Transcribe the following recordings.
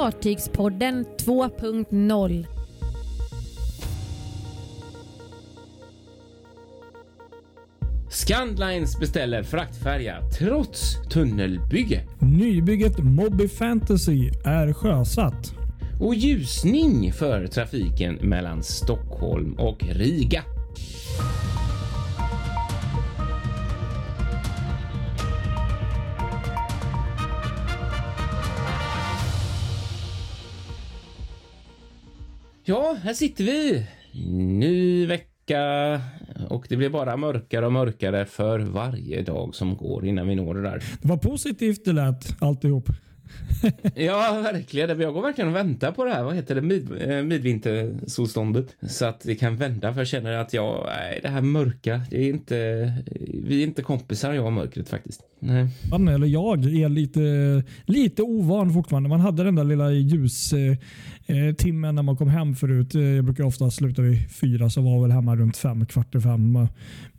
Fartygspodden 2.0 Scandlines beställer fraktfärja trots tunnelbygge. Nybygget Mobby Fantasy är sjösatt. Och ljusning för trafiken mellan Stockholm och Riga. Ja, här sitter vi. Ny vecka och det blir bara mörkare och mörkare för varje dag som går innan vi når det där. Det var positivt det lät alltihop. Ja, verkligen. Jag går verkligen och väntar på det här. Vad heter det? Mid, eh, midvintersolståndet. Så att det kan vända. För jag känner att jag, nej, det här mörka, det är inte, vi är inte kompisar jag och mörkret faktiskt. Nej. Man, eller jag är lite, lite ovan fortfarande. Man hade den där lilla ljustimmen eh, när man kom hem förut. Eh, jag brukar ofta sluta vid fyra så var väl hemma runt fem, kvart i fem.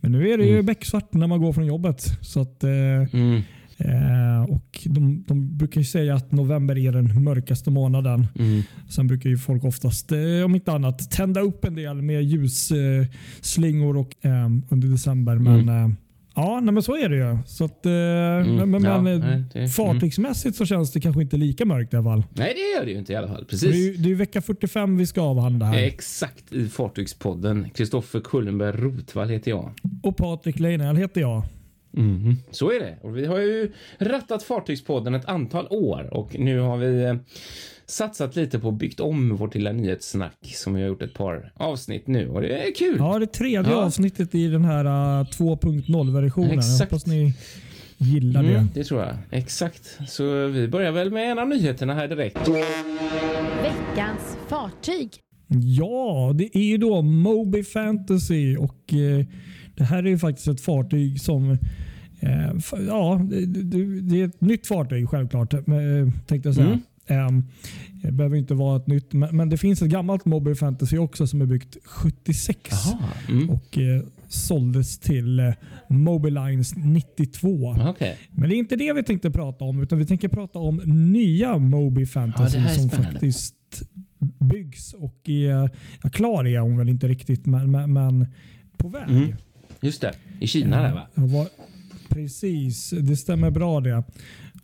Men nu är det ju mm. becksvart när man går från jobbet. Så att, eh, mm. Eh, och de, de, brukar ju säga att november är den mörkaste månaden. Mm. Sen brukar ju folk oftast, eh, om inte annat, tända upp en del med ljusslingor och, eh, under december. Men mm. Ja, nej, men så är det ju. Så att, mm. Men, ja, men nej, det, mm. fartygsmässigt så känns det kanske inte lika mörkt i alla fall. Nej, det gör det ju inte i alla fall. Precis. Det är, det är vecka 45 vi ska avhandla här. Exakt, i Fartygspodden. Kristoffer Kullenberg Rotvall heter jag. Och Patrik Leinell heter jag. Mm. Så är det. Och vi har ju rattat Fartygspodden ett antal år och nu har vi eh, satsat lite på byggt om vårt lilla nyhetssnack som vi har gjort ett par avsnitt nu och det är kul. Ja, det tredje ja. avsnittet i den här uh, eh, 2.0 versionen. Jag hoppas ni gillar mm, det. Det tror jag. Exakt. Så vi börjar väl med en av nyheterna här direkt. Veckans fartyg. Ja, det är ju då Moby Fantasy och eh, det här är ju faktiskt ett fartyg som eh, ja, det, är ett nytt fartyg självklart, eh, tänkte jag säga. Mm. Um, det behöver inte vara ett nytt, men, det finns ett gammalt Mobile Fantasy också som är byggt 76 mm. och eh, såldes till eh, Mobilines 92. Okay. Men det är inte det vi tänkte prata om, utan vi tänker prata om nya Moby Fantasy ja, som faktiskt byggs och är, ja, klar är hon väl inte riktigt, men, men, men på väg. Mm. Just det, i Kina där va? Var, precis, det stämmer bra det.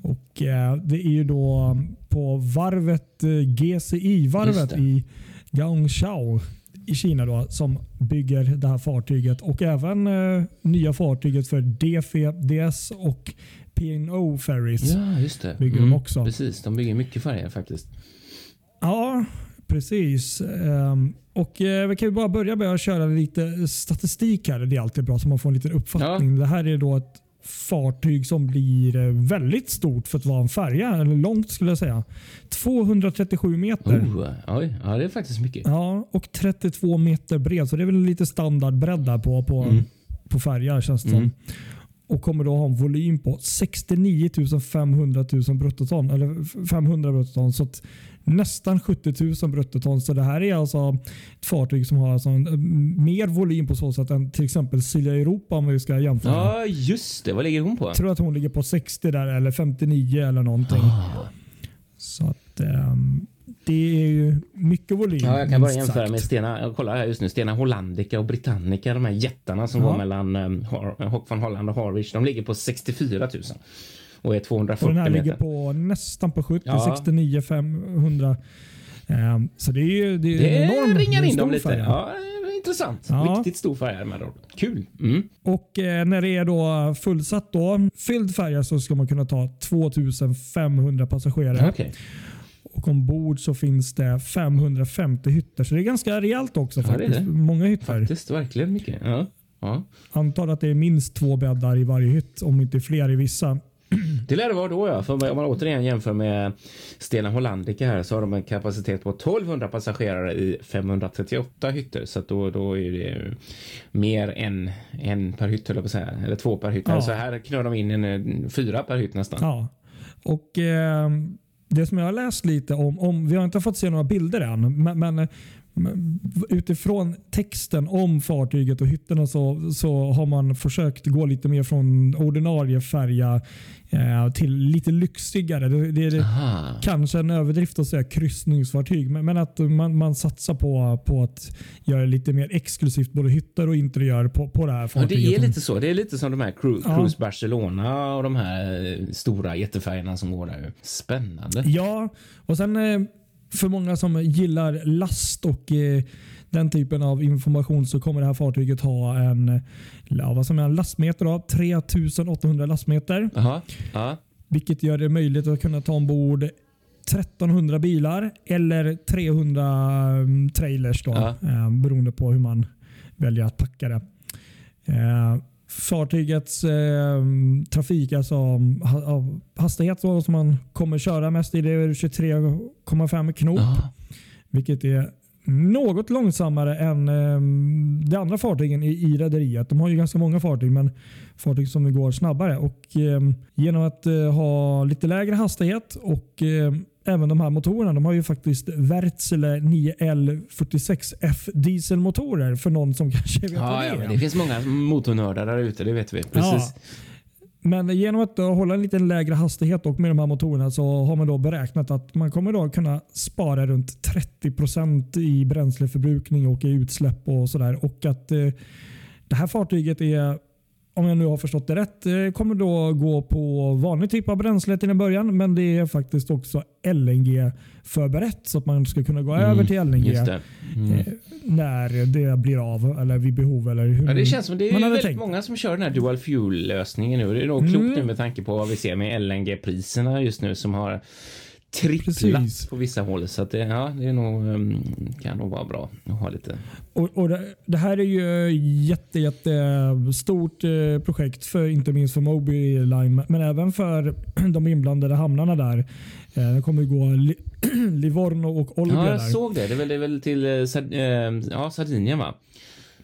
Och eh, Det är ju då på varvet eh, GCI-varvet i Guangzhou i Kina då, som bygger det här fartyget och även eh, nya fartyget för DF, DS och P&O Ferries. Ja, just det. Bygger mm, de också. Precis, de bygger mycket färger faktiskt. Ja, precis. Um, och eh, Vi kan ju bara börja med att köra lite statistik här. Det är alltid bra så man får en liten uppfattning. Ja. Det här är då ett fartyg som blir eh, väldigt stort för att vara en färja. Eller långt skulle jag säga. 237 meter. Oh, oj, ja, det är faktiskt mycket. Ja, och 32 meter bred. Så det är väl lite standardbredd där på, på, mm. på färja känns det mm. som och kommer då ha en volym på 69 500 000 bruttoton. Eller 500 bruttoton. Så nästan 70 000 bruttoton. Så det här är alltså ett fartyg som har alltså eh, mer volym på så sätt än till exempel Silja Europa om vi ska jämföra. Ja, just det. Vad ligger hon på? Jag tror att hon ligger på 60 där eller 59 eller någonting. Ah. Så att um, det är ju mycket volym. Ja, jag kan bara jämföra sagt. med Stena, jag kollar här just nu, Stena Hollandica och Britannica, de här jättarna som ja. går mellan um, Hock von Holland och Harwich. De ligger på 64 000 och är 240 och Den här meter. ligger på nästan på 70, ja. 69 500. Um, så det är ju det är det enorm, ringar in dem lite. Ja, intressant. Ja. Riktigt stor färja med Kul. Mm. Och eh, när det är då fullsatt då, fylld färja så ska man kunna ta 2500 passagerare. Okay. Och ombord så finns det 550 hytter. Så det är ganska rejält också. Ja, faktiskt. Det det. Många hytter. Faktiskt verkligen mycket. Ja. Ja. Antar att det är minst två bäddar i varje hytt, om inte fler i vissa. Det lär det vara då ja. För om man återigen jämför med Stena Hollandica här så har de en kapacitet på 1200 passagerare i 538 hytter. Så då, då är det mer än en per hytt, eller, säga. eller två per hytt. Ja. Så här knör de in en fyra per hytt nästan. Ja. Och eh, det som jag har läst lite om, om vi har inte fått se några bilder än, men, men Men Utifrån texten om fartyget och hytterna så, så har man försökt gå lite mer från ordinarie färja eh, till lite lyxigare. Det, det är Aha. kanske en överdrift att säga kryssningsfartyg, men, men att man, man satsar på, på att göra lite mer exklusivt både hytter och interiör på, på det här Ja, fartyget. det är lite så. Det är lite som de här Cru- Ja. Cruise Barcelona och de här eh, stora jättefärgerna som går där. Spännande. Ja, och sen eh, för många som gillar last och eh, den typen av information så kommer det här fartyget ha en, ja, vad som är en lastmeter av 3800 lastmeter. Jaha. Ja. Vilket gör det möjligt att kunna ta ombord 1300 bilar eller 300 mm, trailers då, eh, beroende på hur man väljer att packa det. Eh, fartygets eh, trafik, alltså ha, hastighet så, som man kommer köra mest i, det är 23,5 knop. Ja. Vilket är något långsammare än eh, de andra fartygen i, i rederiet. De har ju ganska många fartyg, men fartyg som går snabbare. Och eh, Genom att eh, ha lite lägre hastighet och eh, även de här motorerna. De har ju faktiskt Wärtsilä 9L46F dieselmotorer för någon som kanske vet vad Ja, det ja, är. men det finns många motornördar där ute, det vet vi. Precis. Ja. Men genom att hålla en lite lägre hastighet och med de här motorerna så har man då beräknat att man kommer då kunna spara runt 30% i bränsleförbrukning och i utsläpp och sådär. Och att eh, det här fartyget är, om jag nu har förstått det rätt, eh, kommer då gå på vanlig typ av bränsle till en början. Men det är faktiskt också LNG förberett så att man ska kunna gå över till LNG Mm, Just det. Mm. eh, när det blir av eller vid behov. Eller hur Ja, det känns som det är väldigt tänkt. många som kör den här dual fuel-lösningen nu. Det är nog klokt Mm. nu med tanke på vad vi ser med LNG-priserna just nu som har tripplat Precis. på vissa håll. Så att det, ja, det är nog, um, kan nog vara bra att ha lite. Och, och det, det här är ju jätte, jätte stort eh, projekt för inte minst för Moby Line men även för de inblandade hamnarna där. Eh, det kommer gå Li Livorno och Olbia Ja, där. jag såg det. Det är väl, det är väl till eh, eh, ja, Sardinien va?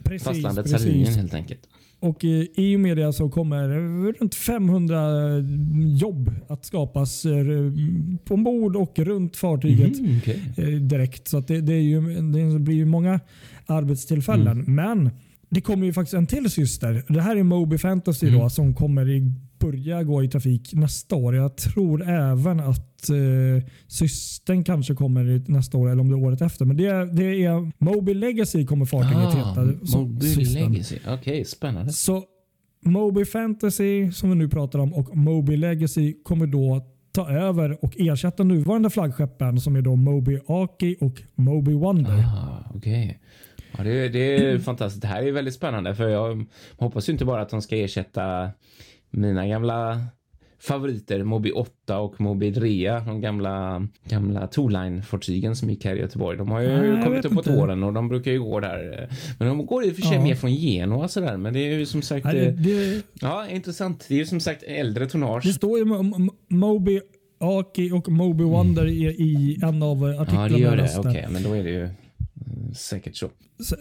Precis, Fastlandet precis. Sardinien helt enkelt. Och eh, i och med det så kommer runt 500 jobb att skapas eh, ombord och runt fartyget. Mm, eh, direkt. Så det, det, är ju, det blir ju många arbetstillfällen. Mm. Men det kommer ju faktiskt en till syster. Det här är Moby Fantasy Mm. då, som kommer i, börja gå i trafik nästa år. Jag tror även att eh, systern kanske kommer nästa år eller om det är året efter. Men det, det är Moby Legacy kommer fartyget heta. som Ah, Moby systern. Legacy. Okej, spännande. Så Moby Fantasy som vi nu pratar om och Moby Legacy kommer då ta över och ersätta nuvarande flaggskeppen som är då Moby Aki och Moby Wonder. Ah, Okej. Ja, det, det är fantastiskt. Det här är väldigt spännande för jag hoppas ju inte bara att de ska ersätta mina gamla favoriter Moby 8 och Moby Drea, de gamla, gamla Toline-fartygen som gick här i Göteborg. De har ju Nej, kommit uppåt inte. åren och de brukar ju gå där. Men de går i och för sig Ja. mer från Genoa sådär. Men det är ju som sagt, Nej, det, eh, det, ja intressant. Det är ju som sagt äldre tonnage. det står ju Mo- Mo- Moby Aki och Moby Wonder i, i en av artiklarna. Ja, det gör det. Okej, men då är det ju säkert så.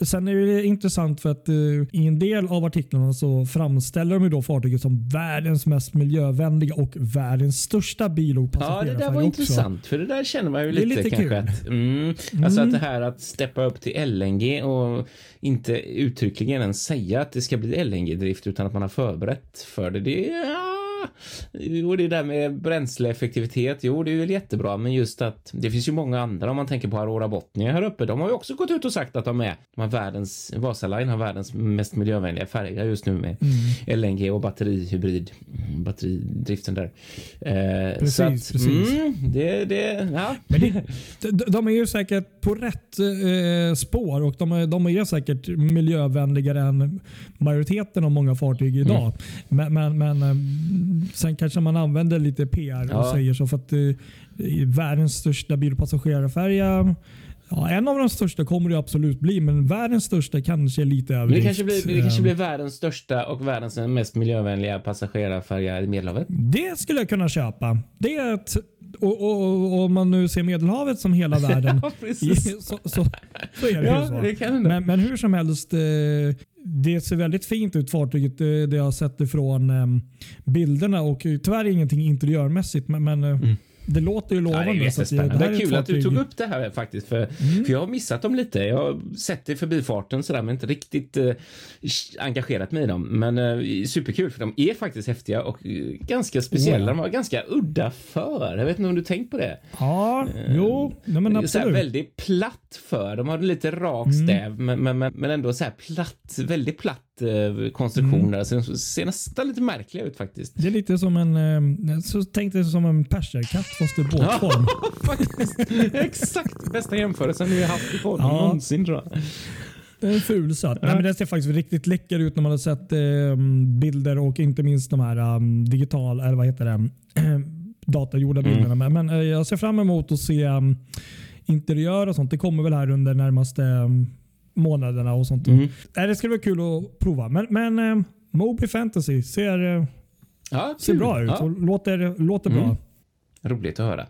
Sen är det intressant för att eh, i en del av artiklarna så framställer de ju då fartyget som världens mest miljövänliga och världens största bil och Ja, det där var också. intressant. För det där känner man ju Det är lite, lite kanske kul. att... Mm, Alltså att det här att steppa upp till LNG och inte uttryckligen ens säga att det ska bli LNG-drift utan att man har förberett för det. Det är... Ja. Och det där med bränsleeffektivitet, jo det är väl jättebra men just att det finns ju många andra om man tänker på Aurora Botnia här uppe. De har ju också gått ut och sagt att de är, de har världens, Vasaline har världens mest miljövänliga färger just nu med Mm. LNG och batterihybrid, batteridriften där. Eh, Precis, så att, precis. Mm, det, det, ja. Men det, de, de är ju säkert på rätt eh, spår och de är, de är säkert miljövänligare än majoriteten av många fartyg idag. Mm. Men, men, men eh, sen kanske man använder lite PR och Ja. säger så för att eh, världens största bil och passagerarfärja Ja, en av de största kommer det absolut bli, men världens största kanske är lite Men det överdrift. kanske, blir, det kanske blir världens största och världens mest miljövänliga passagerarfärja i Medelhavet. Det skulle jag kunna köpa. Det och, och, och, och om man nu ser Medelhavet som hela världen Ja, precis. så, så, så är det Ja, ju så. det kan. Men, men hur som helst, eh, det ser väldigt fint ut fartyget. eh, Det jag har sett ifrån eh, bilderna och tyvärr ingenting interiörmässigt. Men, men Mm. Det låter ju Ja, lovande. det är så. Det här är kul att du tog upp det här faktiskt, för, för jag har missat dem lite. Jag har sett det i förbifarten sådär, men inte riktigt eh, engagerat mig i dem. Men eh, superkul, för de är faktiskt häftiga och eh, ganska speciella. Ja. De har ganska udda för. Jag vet inte om du tänkt på det? Ja, jo, nej, men Det absolut. väldigt platt för. De har lite rak Mm. stäv, men, men, men, men ändå så här platt, väldigt platt eh, konstruktion. Mm. Så de ser nästan lite märkliga ut faktiskt. Det är lite som en, eh, så tänkte jag som en perserkatt fast i båtform. faktiskt. Exakt bästa jämförelsen vi har haft i podden Ja. någonsin tror jag. Det är en ful satt. Nej, men det ser faktiskt riktigt läcker ut när man har sett eh, bilder och inte minst de här um, digital, eller vad heter det, datagjorda Mm. bilderna. Men, men eh, jag ser fram emot att se um, interiör och sånt. Det kommer väl här under närmaste um, månaderna och sånt. Mm. Nej, det skulle vara kul att prova. Men, men um, Moby Fantasy ser, eh, Ja, ser bra ut Ja, och låter, låter Mm. bra. roligt att höra.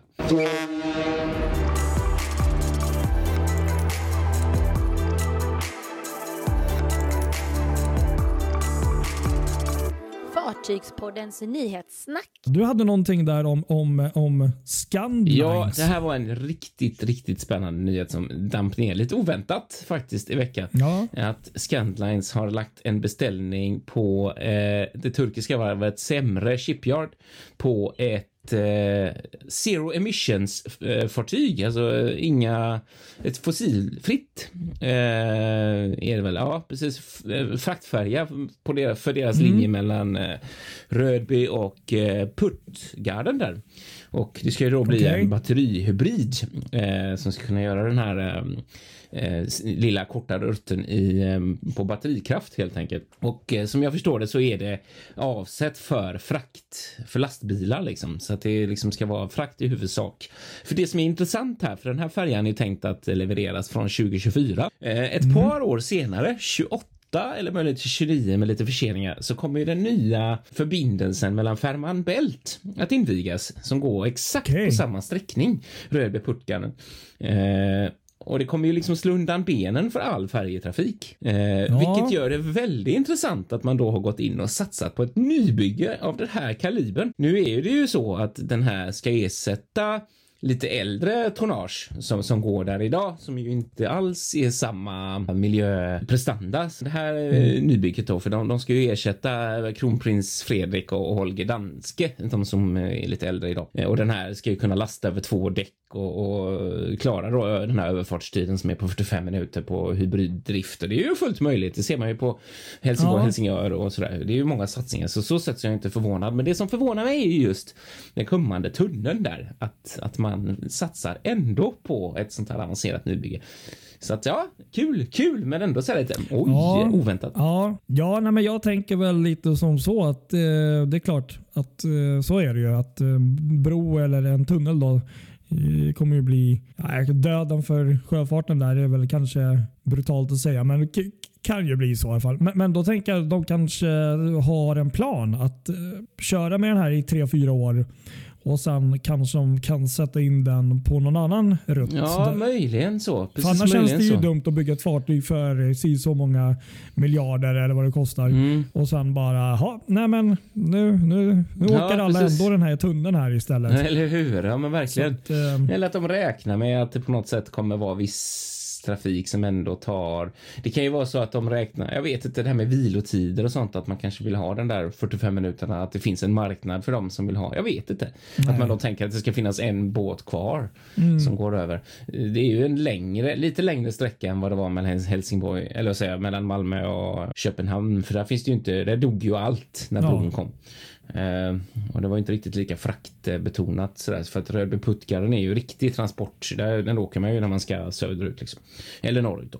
Fartygspoddens nyhetssnack. Du hade någonting där om, om, om Scandlines. Ja, det här var en riktigt, riktigt spännande nyhet som damp ner lite oväntat faktiskt i veckan. Ja, Att Scandlines har lagt en beställning på eh, det turkiska varvet Semre Shipyard på ett eh, zero emissions eh, fartyg, alltså eh, inga, ett fossilfritt eh, är det väl? Ja, precis. Eh, fraktfärja på deras, för deras linje mellan eh, Rödby och eh, Puttgarden där. Och det ska ju då bli Okej. en batterihybrid eh, som ska kunna göra den här eh, eh, lilla korta rutten i, eh, på batterikraft helt enkelt. Och eh, som jag förstår det så är det avsett för frakt, för lastbilar liksom. Så att det liksom ska vara frakt i huvudsak. För det som är intressant här, för den här färjan är tänkt att levereras från 2024. Eh, ett par år senare, 28 eller möjligt till 29 med lite förseningar så kommer ju den nya förbindelsen mellan Fehmarn Bält att invigas som går exakt Okej. på samma sträckning, Rödby-Puttgarden. Eh, och det kommer ju liksom slå undan benen för all färjetrafik. Eh, Vilket gör det väldigt intressant att man då har gått in och satsat på ett nybygge av den här kalibern. Nu är det ju så att den här ska ersätta lite äldre tonnage som, som går där idag som ju inte alls är samma miljöprestanda. Så Det här eh, nybygget då, för de, de ska ju ersätta kronprins Fredrik och, Holger Danske, de som är lite äldre idag. Eh, Och den här ska ju kunna lasta över två däck och, och klara då den här överfartstiden som är på 45 minuter på hybriddrift. Och det är ju fullt möjligt. Det ser man ju på Helsingborg, Ja. Helsingör och sådär. Det är ju många satsningar, så så sätt så är jag inte förvånad. Men det som förvånar mig är ju just den kommande tunneln där. Att, att man satsar ändå på ett sånt här avancerat nybygge. Så att ja, kul, kul, men ändå så här lite oj, Ja. oväntat. Ja, ja nej, men jag tänker väl lite som så att eh, det är klart att eh, så är det ju. Att eh, bro eller en tunnel då det kommer ju bli döden för sjöfarten där är väl kanske brutalt att säga, men det kan ju bli så i alla fall. Men, men då tänker jag att de kanske har en plan att eh, köra med den här i tre fyra år och sen kanske de kan sätta in den på någon annan rutt. Ja, Där- möjligen så. för Precis annars känns det ju så. dumt att bygga ett fartyg för eh, si så många miljarder eller vad det kostar. Mm. Och sen bara, ja, nej men nu, nu, nu Ja, åker alla precis. ändå den här tunneln här istället. Eller hur? Ja, men verkligen. att, eh, Eller att de räknar med att det på något sätt kommer vara viss trafik som ändå tar... Det kan ju vara så att de räknar, jag vet inte, det här med vilotider och sånt, att man kanske vill ha den där 45 minuterna, att det finns en marknad för dem som vill ha, jag vet inte. Att man då tänker att det ska finnas en båt kvar Mm. som går över. Det är ju en längre, lite längre sträcka än vad det var mellan Helsingborg, eller jag, mellan Malmö och Köpenhamn, för där finns det ju inte, där dog ju allt när Ja. bron kom. Eh, och det var inte riktigt lika fraktbetonat sådär, för att Rödby Puttgarden är ju riktig transport. Där, den åker man ju när man ska söderut liksom. Eller norrut då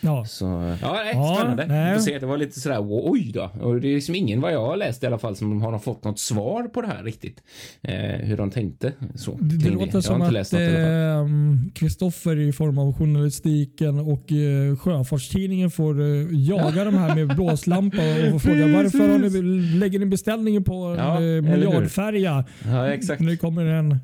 ja. Så ja, nej, Ja, spännande. nej. Får se, det var lite sådär oj då. Och det är liksom ingen vad jag har läst i alla fall som har fått något svar på det här riktigt. Eh, hur de tänkte så. Det, det låter har som att i ehm, Kristoffer i form av journalistiken och eh, Sjöfartstidningen får eh, jaga de här med blåslampa och fråga varför har ni, lägger ni beställningen på en Ja, eh, miljardfärja? Ja, exakt. Nu kommer en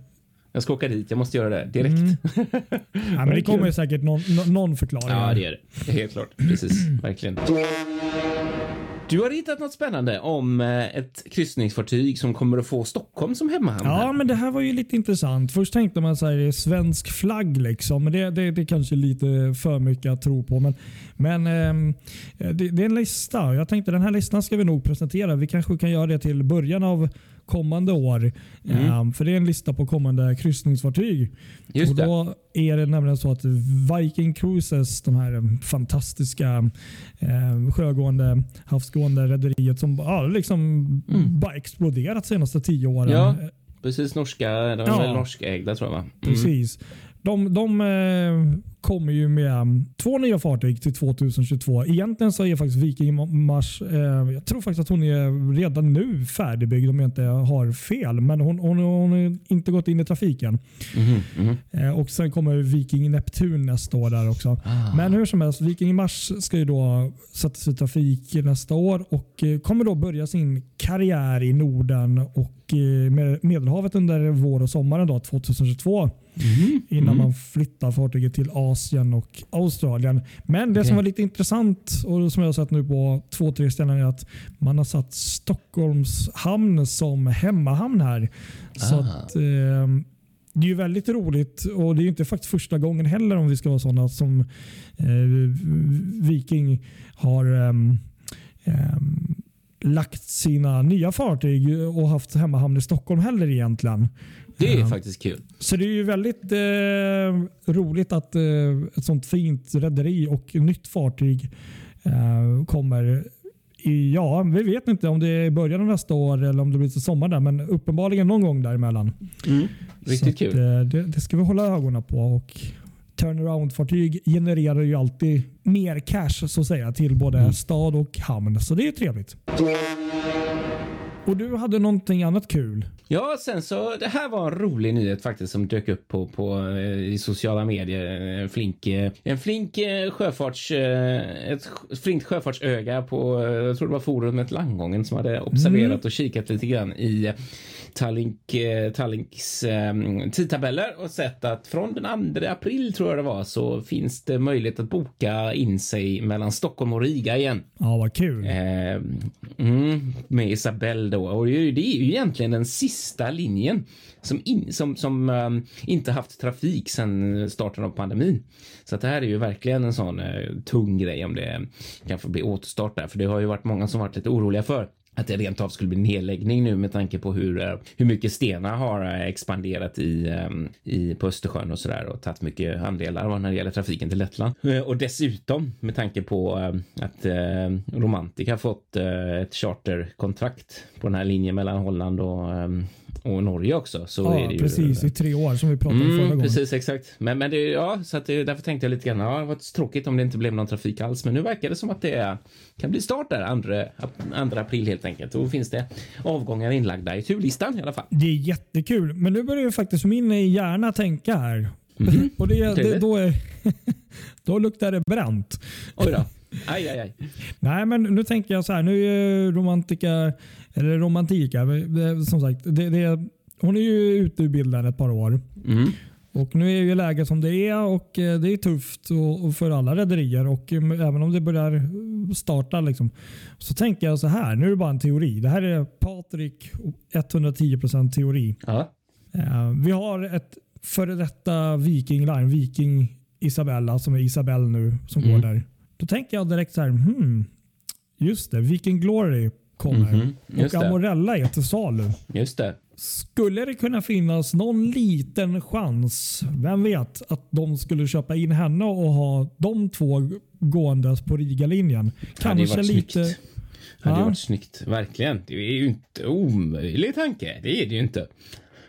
Jag ska åka dit. Jag måste göra det direkt. Mm. Ja, men det kommer säkert någon, nå- någon förklaring. Ja, det är det. Det är Helt klart. Precis. Verkligen. Du har hittat något spännande om eh, ett kryssningsfartyg som kommer att få Stockholm som hemmahamn. Ja, men det här var ju lite intressant. Först tänkte man så här, svensk flagg liksom. Men det, det, det är kanske lite för mycket att tro på. Men, men eh, det, det, är en lista. Jag tänkte den här listan ska vi nog presentera. Vi kanske kan göra det till början av kommande år. Mm. Um, för det är en lista på kommande kryssningsfartyg. Just och då är det nämligen så att Viking Cruises, de här fantastiska eh, sjögående, havsgående rederiet som ja, liksom mm. bara exploderat de senaste tio åren. Ja, precis. Norska, de är ja. norskägda tror jag? Mm. Precis. De, de eh, kommer ju med två nya fartyg till 2022. Egentligen så är faktiskt Viking Mars, eh, jag tror faktiskt att hon är redan nu färdigbyggd om jag inte har fel. Men hon, hon, hon har inte gått in i trafiken. Mm, mm. Eh, och Sen kommer Viking Neptun nästa år där också. Ah. Men hur som helst, Viking Mars ska ju då sättas i trafik nästa år och eh, kommer då börja sin karriär i Norden och eh, med Medelhavet under vår och sommaren då, 2022. Mm. Innan mm. man flyttar fartyget till Asien och Australien. Men det okay. som var lite intressant och som jag har sett nu på två, tre ställen är att man har satt Stockholms hamn som hemmahamn här. Så att, eh, det är ju väldigt roligt och det är inte faktiskt första gången heller om vi ska vara sådana som eh, Viking har um, lagt sina nya fartyg och haft hemmahamn i Stockholm heller egentligen. Det är faktiskt kul. Så det är ju väldigt eh, roligt att eh, ett sånt fint rederi och nytt fartyg eh, kommer i, ja, vi vet inte om det är i början av nästa år eller om det blir till sommar där, men uppenbarligen någon gång däremellan. Mm, riktigt kul. Att, eh, det, det, ska vi hålla ögonen på. Och turnaround-fartyg genererar ju alltid mer cash så att säga till både mm. stad och hamn. Så det är trevligt. Och du hade någonting annat kul? Ja, sen så det här var en rolig nyhet faktiskt som dök upp på, på eh, i sociala medier. En flink, eh, en flink eh, sjöfarts, ett flinkt sjöfartsöga på, jag tror det var forumet Langgången som hade observerat mm. och kikat lite grann i Tallink, Tallinks um, tidtabeller och sett att från den 2 april tror jag det var så finns det möjlighet att boka in sig mellan Stockholm och Riga igen. Ja, vad kul. Uh, mm, med Isabelle då och det är ju egentligen den sista linjen som, in, som, som um, inte haft trafik sedan starten av pandemin. Så det här är ju verkligen en sån uh, tung grej om det kan få bli återstart där, för det har ju varit många som varit lite oroliga för att det rent av skulle bli nedläggning nu med tanke på hur, eh, hur mycket Stena har eh, expanderat i, eh, i på Östersjön och sådär och tagit mycket andelar när det gäller trafiken till Lettland. Och dessutom med tanke på att Romantica fått ett charterkontrakt på den här linjen mellan Holland och och Norge också. Så ja, är det ju, precis. I tre år som vi pratade om mm, förra gången. Precis, exakt. Men, men det, ja, så att det, därför tänkte jag lite grann, ja, det var tråkigt om det inte blev någon trafik alls. Men nu verkar det som att det kan bli start där 2 april helt enkelt. Då finns det avgångar inlagda i turlistan i alla fall. Det är jättekul. Men nu börjar ju faktiskt min hjärna tänka här. Mm. och det, det, då, är, då luktar det bränt. Oj då. Aj, aj, aj. Nej, men nu tänker jag så här. Nu är romantika, eller romantika, som sagt. Det, det, hon är ju ute ur bilden ett par år. Mm. Och Nu är ju läget som det är och eh, det är tufft för alla rederier. Och eh, även om det börjar starta liksom, så tänker jag så här. Nu är det bara en teori. Det här är Patrik 110% teori. Ja. Eh, vi har ett före detta Viking Line, Viking Isabella som är Isabelle nu som mm. går där. Då tänker jag direkt så här. Hmm, just det, Viking Glory kommer. Mm -hmm. och Amorella är till salu. Just det. Skulle det kunna finnas någon liten chans, vem vet, att de skulle köpa in henne och ha de två gåendes på Riga-linjen? Kanske lite... Snyggt. Det hade ja. varit snyggt, verkligen. Det är ju inte omöjlig tanke. Det är det ju inte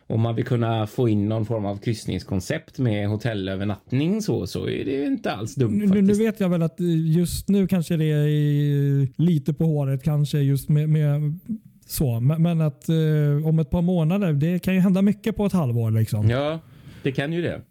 om man vill kunna få in någon form av kryssningskoncept med hotellövernattning så, så är det inte alls dumt. Nu, nu, vet jag väl att just nu kanske det är lite på håret kanske just med, med så. Men att eh, om ett par månader, det kan ju hända mycket på ett halvår. Liksom. Ja, det kan ju det.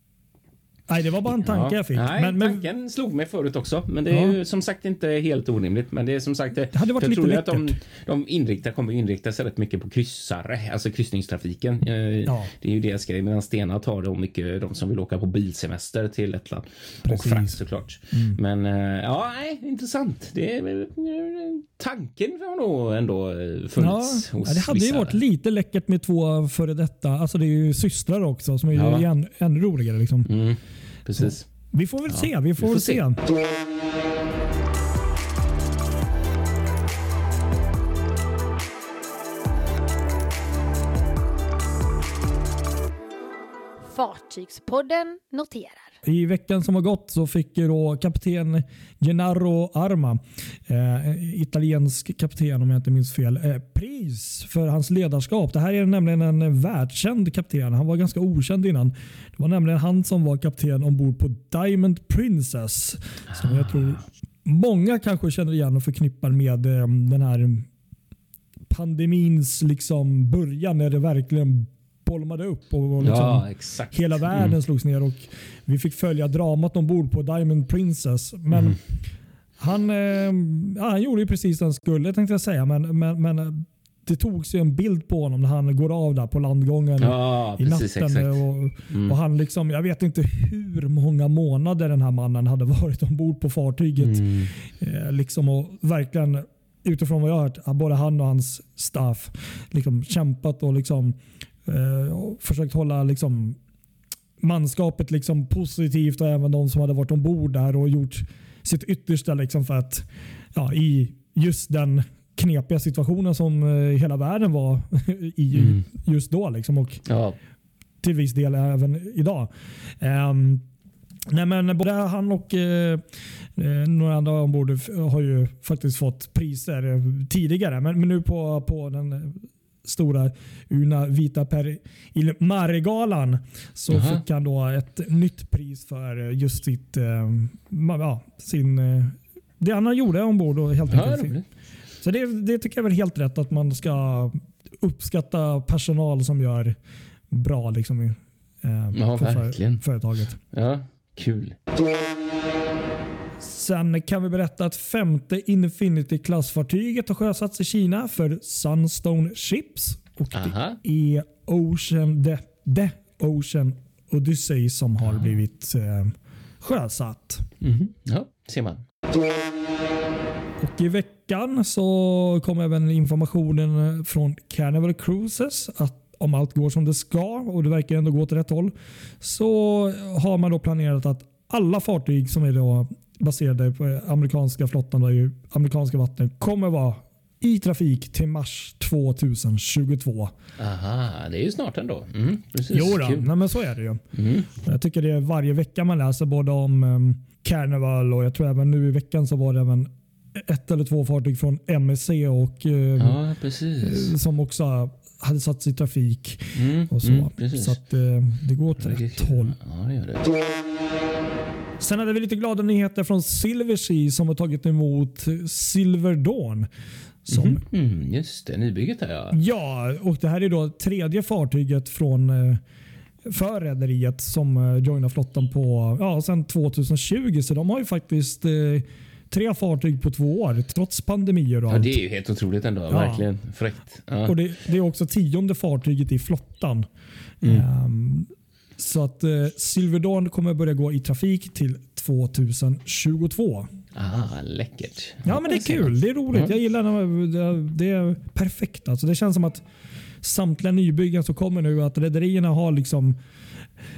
Nej, det var bara en tanke Ja. jag fick. Nej, men, men, tanken slog mig förut också. Men det är Ja. ju som sagt inte helt orimligt. Men det är som sagt, det hade varit jag lite tror att de, de inriktar, kommer inrikta sig rätt mycket på kryssare, alltså kryssningstrafiken. Eh, Ja. Det är ju deras grej. Medan Stena tar då mycket de som vill åka på bilsemester till Lettland. Precis. Och frakt såklart. Men eh, ja, nej, intressant. Det är, eh, tanken har nog ändå ja, funnits ja, hos det hade ju varit lite läckert med två före detta. Alltså det är ju systrar också som är Ja. ju än, ännu roligare. Liksom. Mm, precis. Vi får väl se. Vi får, får väl se. se. Fartygspodden noterar. I veckan som har gått så fick ju då kapten Gennaro Arma, eh, italiensk kapten om jag inte minns fel, eh, pris för hans ledarskap. Det här är nämligen en världskänd kapten. Han var ganska okänd innan. Det var nämligen han som var kapten ombord på Diamond Princess. Som jag tror många kanske känner igen och förknippar med eh, den här pandemins liksom början när det verkligen bolmade upp. Och, liksom, Ja, exakt. Hela världen slogs ner och vi fick följa dramat ombord på Diamond Princess. Men han, eh, ja, han gjorde ju precis det han skulle tänkte jag säga. Men, men, men det togs ju en bild på honom när han går av där på landgången Ja, i precis. natten. Exakt. Och, och han liksom, jag vet inte hur många månader den här mannen hade varit ombord på fartyget. Mm. Eh, liksom och verkligen utifrån vad jag har hört, både han och hans staff liksom kämpat och liksom eh, och försökt hålla liksom manskapet liksom positivt och även de som hade varit ombord där och gjort sitt yttersta liksom för att ja, i just den knepiga situationen som eh, hela världen var i Mm. just då. Liksom, och Ja, till viss del även idag. Ehm, nej men både han och eh, eh, några andra ombord har ju faktiskt fått priser eh, tidigare. Men, men nu på, på den eh, stora Una Vita per il Mare-galan så Jaha. fick han då ett nytt pris för just sitt, eh, ja, sin, eh, det han gjorde ombord. Och helt ja enkelt. roligt. Så det, det tycker jag är helt rätt att man ska uppskatta personal som gör bra liksom, eh, Ja, på verkligen. företaget. Ja, kul. Sen kan vi berätta att femte Infinity-klassfartyget har sjösatts i Kina för Sunstone Ships. Och Aha. det är Ocean, the, the Ocean Odyssey som har blivit eh, sjösatt. Mhm. Ja, ser man. Och I veckan så kom även informationen från Carnival Cruises att om allt går som det ska och det verkar ändå gå åt rätt håll så har man då planerat att alla fartyg som är då baserade på amerikanska flottan i amerikanska vatten kommer vara i trafik till mars 2022. Aha, det är ju snart ändå. Mm, precis. Jo då, nej, men så är det ju. Mm. Jag tycker det är varje vecka man läser både om um, Carnival och jag tror även nu i veckan så var det även ett eller två fartyg från MSC och eh, Ja, precis. som också hade satts i trafik. Mm, och så. mm, så att, eh, det går åt rätt håll. Ja, det gör det. Sen hade vi lite glada nyheter från Silversea som har tagit emot Silver Dawn. Som, Mhm. Mm, just det, nybygget där ja. Ja, och det här är då tredje fartyget från eh, för rederiet som eh, joinar flottan på ja, sen 2020. Så de har ju faktiskt eh, tre fartyg på två år trots pandemier och Ja, allt. det är ju helt otroligt ändå. Verkligen fräckt. Ja. Och det, det är också tionde fartyget i flottan. Mm. Ehm, så att eh, Silver Dawn kommer börja gå i trafik till 2022. Ah, läckert. Ja, men det är kul. Det är roligt. Ja. Jag gillar det. Det är perfekt. Alltså, det känns som att samtliga nybyggen som kommer nu, att rederierna har liksom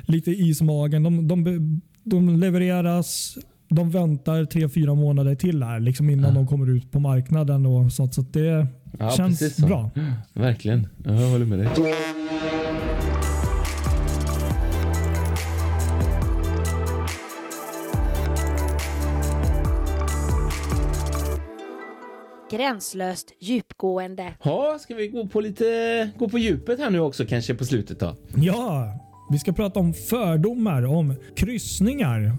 lite is i magen. De, de, de levereras. De väntar tre, fyra månader till här liksom innan de kommer ut på marknaden. Och sånt, så att det Ja, känns bra. Verkligen. Ja, jag håller med dig. Gränslöst djupgående. Ja, ska vi gå på lite gå på djupet här nu också kanske på slutet då? Ja, Vi ska prata om fördomar om kryssningar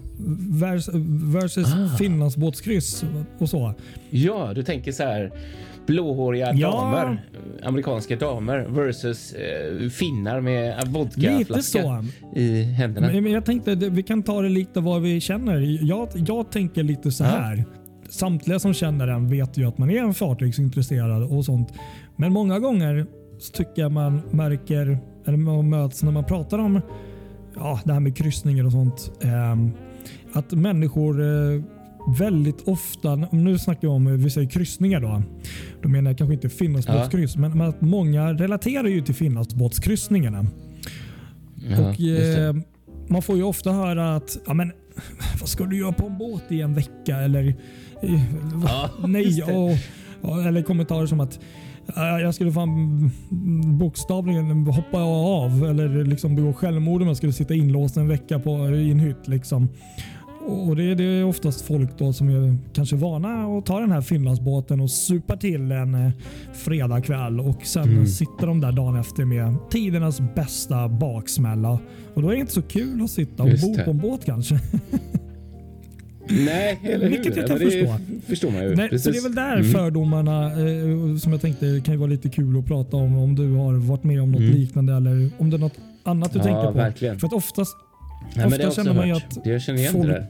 vers versus Ah. Finlandsbåtskryss och så. Ja, du tänker så här blåhåriga Ja. damer, amerikanska damer versus eh, finnar med vodkaflaska i händerna. Men men jag tänkte vi kan ta det lite vad vi känner. Jag, jag tänker lite så Ja. Samtliga som känner den vet ju att man är en fartygsintresserad och sånt. Men många gånger tycker jag man märker, eller man möts när man pratar om ja, det här med kryssningar och sånt. ehm, att människor eh, väldigt ofta, nu snackar jag om vi säger kryssningar då. Då menar jag kanske inte Finlandsbåtskryss, men, men att många relaterar ju till Finlandsbåtskryssningarna. Ja, Och, eh, man får ju ofta höra att ja, men, vad ska du göra på en båt i en vecka? Eller Ja, nej. Och, eller kommentarer som att "Ja, jag skulle fan bokstavligen hoppa av eller liksom begå självmord om jag skulle sitta inlåst en vecka på, i en hytt. Liksom. Och det, det är oftast folk då som är kanske vana att ta den här Finlandsbåten och supa till en eh, fredagkväll och sen Mm. sitter de där dagen efter med tidernas bästa baksmälla. Och då är det inte så kul att sitta Just ombord det. på en båt kanske. Nej, eller hur? vilket jag kan det förstå. förstår man ju. Nej, så det är väl där Mm. fördomarna eh, som jag tänkte kan ju vara lite kul att prata om. Om du har varit med om något Mm. liknande eller om det är något annat du Ja, tänker på. verkligen. För att oftast Nej, men ofta också känner man ju att Jag känner igen folk det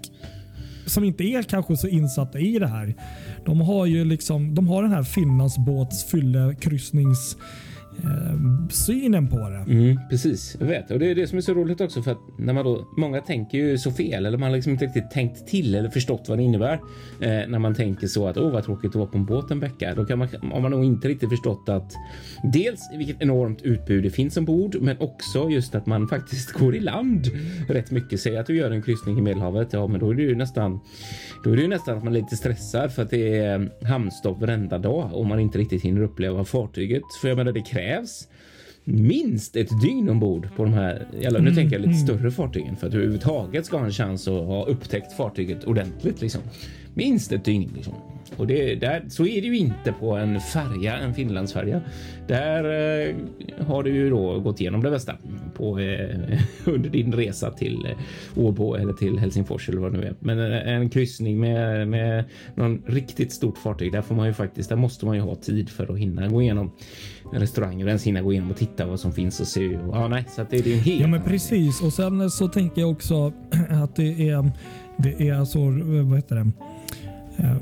som inte är kanske så insatta i det här. De har ju liksom, de har den här Finlandsbåtsfylle kryssnings eh, Eh, synen på det. Mm, precis, jag vet. Och det är det som är så roligt också för att när man då, många tänker ju så fel eller man har liksom inte riktigt tänkt till eller förstått vad det innebär. Eh, när man tänker så att åh vad tråkigt att vara på en båt en vecka. Då kan man, har man nog inte riktigt förstått att dels vilket enormt utbud det finns ombord, men också just att man faktiskt går i land rätt mycket. Säg att du gör en kryssning i Medelhavet, ja, men då är det ju nästan, då är det ju nästan att man är lite stressad för att det är hamnstopp varenda dag och man inte riktigt hinner uppleva fartyget. För jag menar, det krävs minst ett dygn ombord på de här, eller nu tänker jag lite större fartygen för att du överhuvudtaget ska ha en chans att ha upptäckt fartyget ordentligt liksom. Minst ett dygn liksom. Och det, där, så är det ju inte på en färja, en Finlandsfärja. Där eh, har du ju då gått igenom det bästa på, eh, under din resa till eh, Åbo eller till Helsingfors eller vad det nu är. Men en, en kryssning med, med någon riktigt stort fartyg, där får man ju faktiskt, där måste man ju ha tid för att hinna gå igenom restauranger och ens hinna gå igenom och titta vad som finns och se. Och, ja, nej, så att det, det är en hel Ja men precis och sen så tänker jag också att det är, det är så, vad heter det? Eh,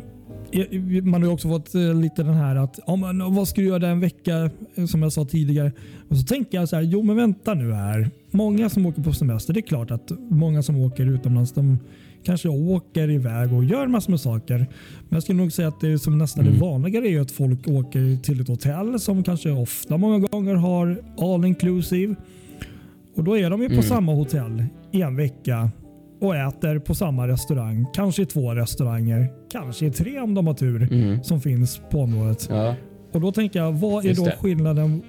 man har ju också fått eh, lite den här att ja, men vad ska du göra den en vecka som jag sa tidigare. Och så tänker jag så här, jo men vänta nu här. Många som åker på semester, det är klart att många som åker utomlands de kanske åker iväg och gör massor med saker. Men jag skulle nog säga att det som nästan är vanligare är att folk åker till ett hotell som kanske ofta många gånger har all inclusive. Och Då är de ju på samma hotell i en vecka och äter på samma restaurang. Kanske i två restauranger, kanske i tre om de har tur Mm. som finns på området. Ja, Och Då tänker jag, vad är Just då det. skillnaden?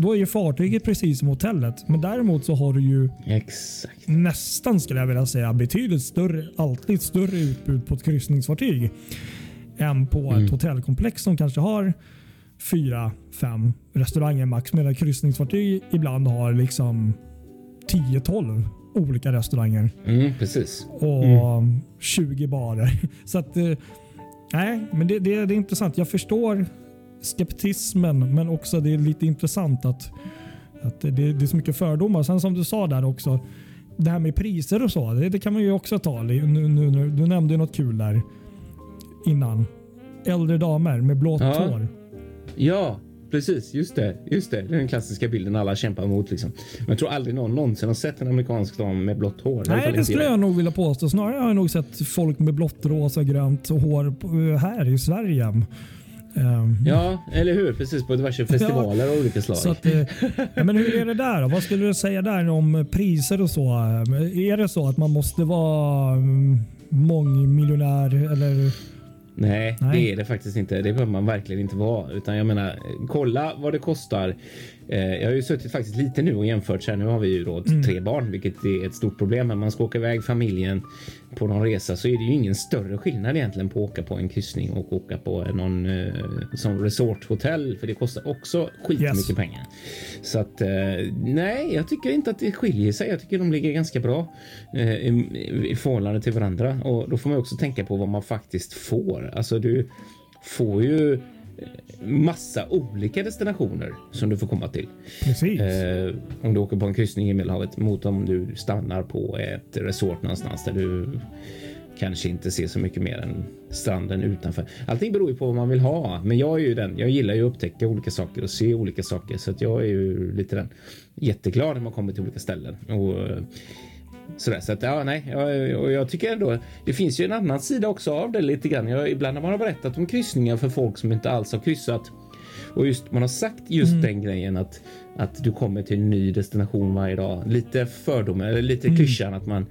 Då är ju fartyget precis som hotellet, men däremot så har du ju exakt. nästan skulle jag vilja säga betydligt större, alltid större utbud på ett kryssningsfartyg än på Mm. ett hotellkomplex som kanske har fyra, fem restauranger max. Medan kryssningsfartyg ibland har liksom 10-12 olika restauranger Mm, precis. och 20 barer. Så att, eh, nej, men det, det, det är intressant. Jag förstår skeptismen, men också det är lite intressant att, att det, det är så mycket fördomar. Sen som du sa där också, det här med priser och så, det, det kan man ju också ta. Nu, nu, nu, du nämnde ju något kul där innan. Äldre damer med blått Ja. hår. Ja, precis. Just det. Just det. Det är den klassiska bilden alla kämpar mot. Liksom. Men jag tror aldrig någon någonsin har sett en amerikansk dam med blått hår. Nej, det skulle jag nog vilja påstå. Snarare har jag nog sett folk med blått, rosa, grönt hår på- här i Sverige. Ehm, Ja, eller hur? Precis på diverse festivaler av olika slag. Så att, eh, ja, men hur är det där? Då? Vad skulle du säga där om priser och så? Är det så att man måste vara mm, mångmiljonär eller? Nej, Nej. det är det faktiskt inte. Det behöver man verkligen inte vara. Utan jag menar, kolla vad det kostar jag har ju suttit faktiskt lite nu och jämfört. Så här, nu har vi ju då Mm. tre barn, vilket är ett stort problem. Men man ska åka iväg familjen på någon resa så är det ju ingen större skillnad egentligen på att åka på en kryssning och åka på någon eh, som resorthotell. För det kostar också skitmycket Yes. pengar. Så att eh, nej, jag tycker inte att det skiljer sig. Jag tycker de ligger ganska bra eh, i, i förhållande till varandra. Och då får man också tänka på vad man faktiskt får. Alltså du får ju eh, massa olika destinationer som du får komma till. Precis. Eh, om du åker på en kryssning i Medelhavet mot om du stannar på ett resort någonstans där du kanske inte ser så mycket mer än stranden utanför. Allting beror ju på vad man vill ha, men jag är ju den. Jag gillar ju att upptäcka olika saker och se olika saker så att jag är ju lite den jätteglad när man kommer till olika ställen och eh, sådär. Så att ja, nej, jag, och jag tycker ändå det finns ju en annan sida också av det lite grann. Jag, ibland när man har berättat om kryssningar för folk som inte alls har kryssat och just man har sagt just Mm. den grejen att att du kommer till en ny destination varje dag. Lite fördomar eller lite klyschan att man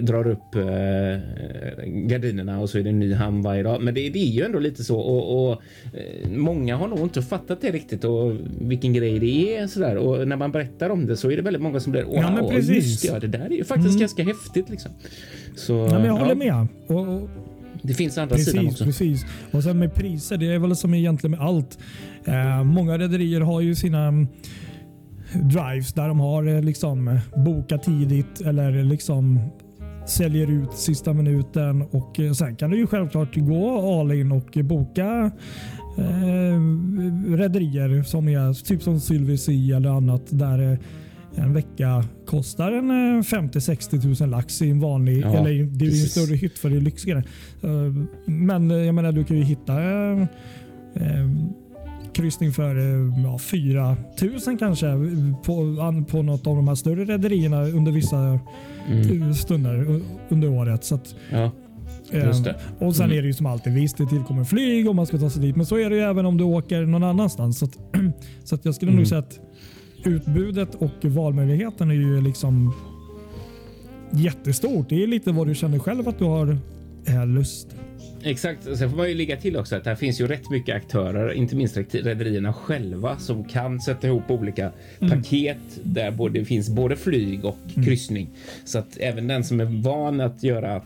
drar upp eh, gardinerna och så är det en ny hamn varje dag. Men det, det är ju ändå lite så och, och eh, många har nog inte fattat det riktigt och vilken grej det är sådär. Och när man berättar om det så är det väldigt många som blir Ja, men precis. just det, ja, det där är ju faktiskt Mm. ganska häftigt liksom. Så ja, men jag håller ja, med. Och, och, det finns andra sidan Precis, också. precis. Och sen med priser, det är väl som egentligen med allt. Eh, många rederier har ju sina drives där de har eh, liksom eh, bokat tidigt eller liksom säljer ut sista minuten. och eh, Sen kan du ju självklart gå all in och boka eh, rederier som är typ som Sylvie Sea eller annat där eh, en vecka kostar en eh, 50-60 tusen lax i en vanlig, Ja, eller det är ju en större hytt för det är lyxigare. Eh, Men eh, jag menar du kan ju hitta eh, eh, kryssning för eh, ja, 4 000 kanske på, på något av de här större rederierna under vissa Mm. eh, stunder under året. Så att, Ja, det. och sen Mm. är det ju som alltid, visst det tillkommer flyg om man ska ta sig dit, men så är det ju även om du åker någon annanstans. Så att, så att jag skulle Mm. nog säga att utbudet och valmöjligheten är ju liksom jättestort. Det är lite vad du känner själv att du har lust. Exakt. Sen får man ju lägga till också att det finns ju rätt mycket aktörer, inte minst rederierna själva, som kan sätta ihop olika paket där både, det finns både flyg och kryssning. Så att även den som är van att göra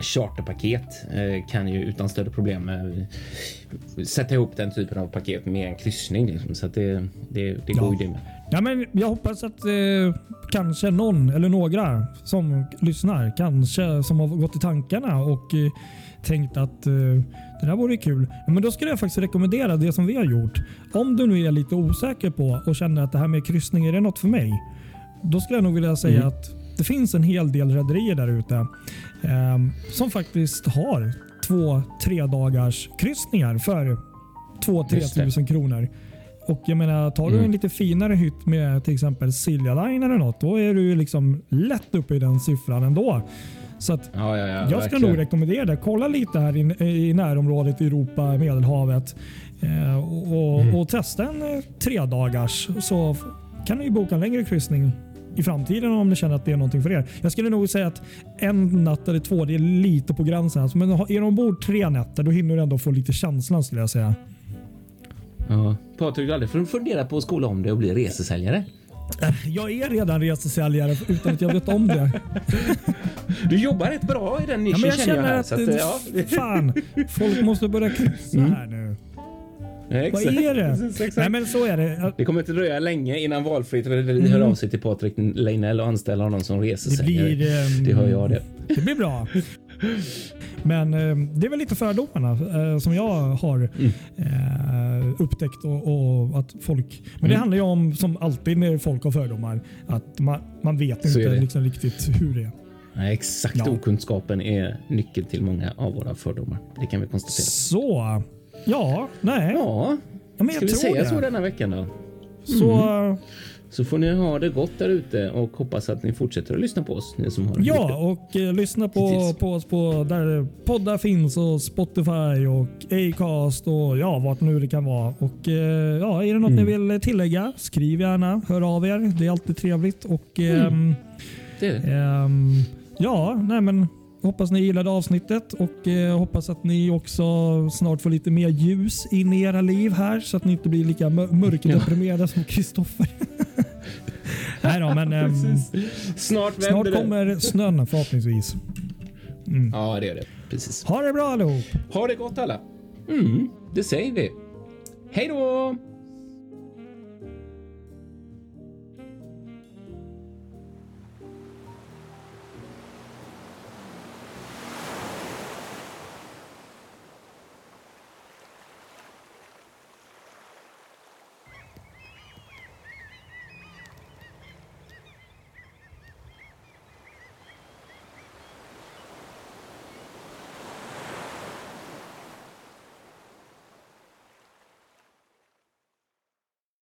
charterpaket eh, kan ju utan större problem eh, sätta ihop den typen av paket med en kryssning. Liksom. Så att det, det, det går Ja. ju det med. Ja, men jag hoppas att eh, kanske någon eller några som lyssnar, kanske som har gått i tankarna och eh, tänkt att eh, det där vore kul. Men då skulle jag faktiskt rekommendera det som vi har gjort. Om du nu är lite osäker på och känner att det här med kryssning är det något för mig. Då skulle jag nog vilja säga Mm. att det finns en hel del rederier där ute eh, som faktiskt har två tre dagars kryssningar för 2-3 Just det. tusen kronor. Och jag menar, tar du Mm. en lite finare hytt med till exempel Silja Line eller något, då är du liksom lätt uppe i den siffran ändå. Så att Ja, ja, ja, jag ska verkligen. nog rekommendera det. Kolla lite här i, i närområdet i Europa, Medelhavet eh, och, och, Mm. och testa en eh, tre dagars så kan ni boka en längre kryssning i framtiden om ni känner att det är någonting för er. Jag skulle nog säga att en natt eller två, det är lite på gränsen. Alltså, men är de ombord tre nätter, då hinner du ändå få lite känslan skulle jag säga. Ja. Patrik, du har aldrig funderat på att skola om det och bli resesäljare? Jag är redan resesäljare utan att jag vet om det. Du jobbar rätt bra i den Ja, nischen men jag känner jag här. att, att, ja. fan, folk måste börja kryssa Mm. här nu. Ja, Vad exakt. är det? Exakt. Nej men så är det. Det kommer inte dröja länge innan valfritt rederi Mm. hör av sig till Patrik Leinell och anställer honom som Det resesäljare. blir, ehm, Det hör jag det. det blir bra. Men eh, det är väl lite fördomarna eh, som jag har Mm. eh, upptäckt. Och, och att folk, men det Mm. handlar ju om, som alltid när folk har fördomar, att man, man vet Så inte liksom riktigt hur det är. Nej, exakt Ja. okunskapen är nyckeln till många av våra fördomar. Det kan vi konstatera. Så, ja, nej. Ja, Ja, men ska jag vi säga det. så denna veckan då? Så, Så får ni ha det gott där ute och hoppas att ni fortsätter att lyssna på oss. Ni som har Ja, och eh, lyssna på, Precis. på oss på där poddar finns och Spotify och Acast och ja, vart nu det kan vara. Och eh, ja, är det något Mm. ni vill tillägga? Skriv gärna, hör av er. Det är alltid trevligt. Och Mm. ehm, det. ehm, ja, nej men hoppas ni gillade avsnittet och eh, hoppas att ni också snart får lite mer ljus in i era liv här så att ni inte blir lika mör- mörkdeprimerade som Kristoffer. Nej då, men ehm, Snart snart det. kommer snön förhoppningsvis. Ja, det är det. Precis. Ha det bra allihop! Ha det gott alla. Mm, det säger vi. Hej då!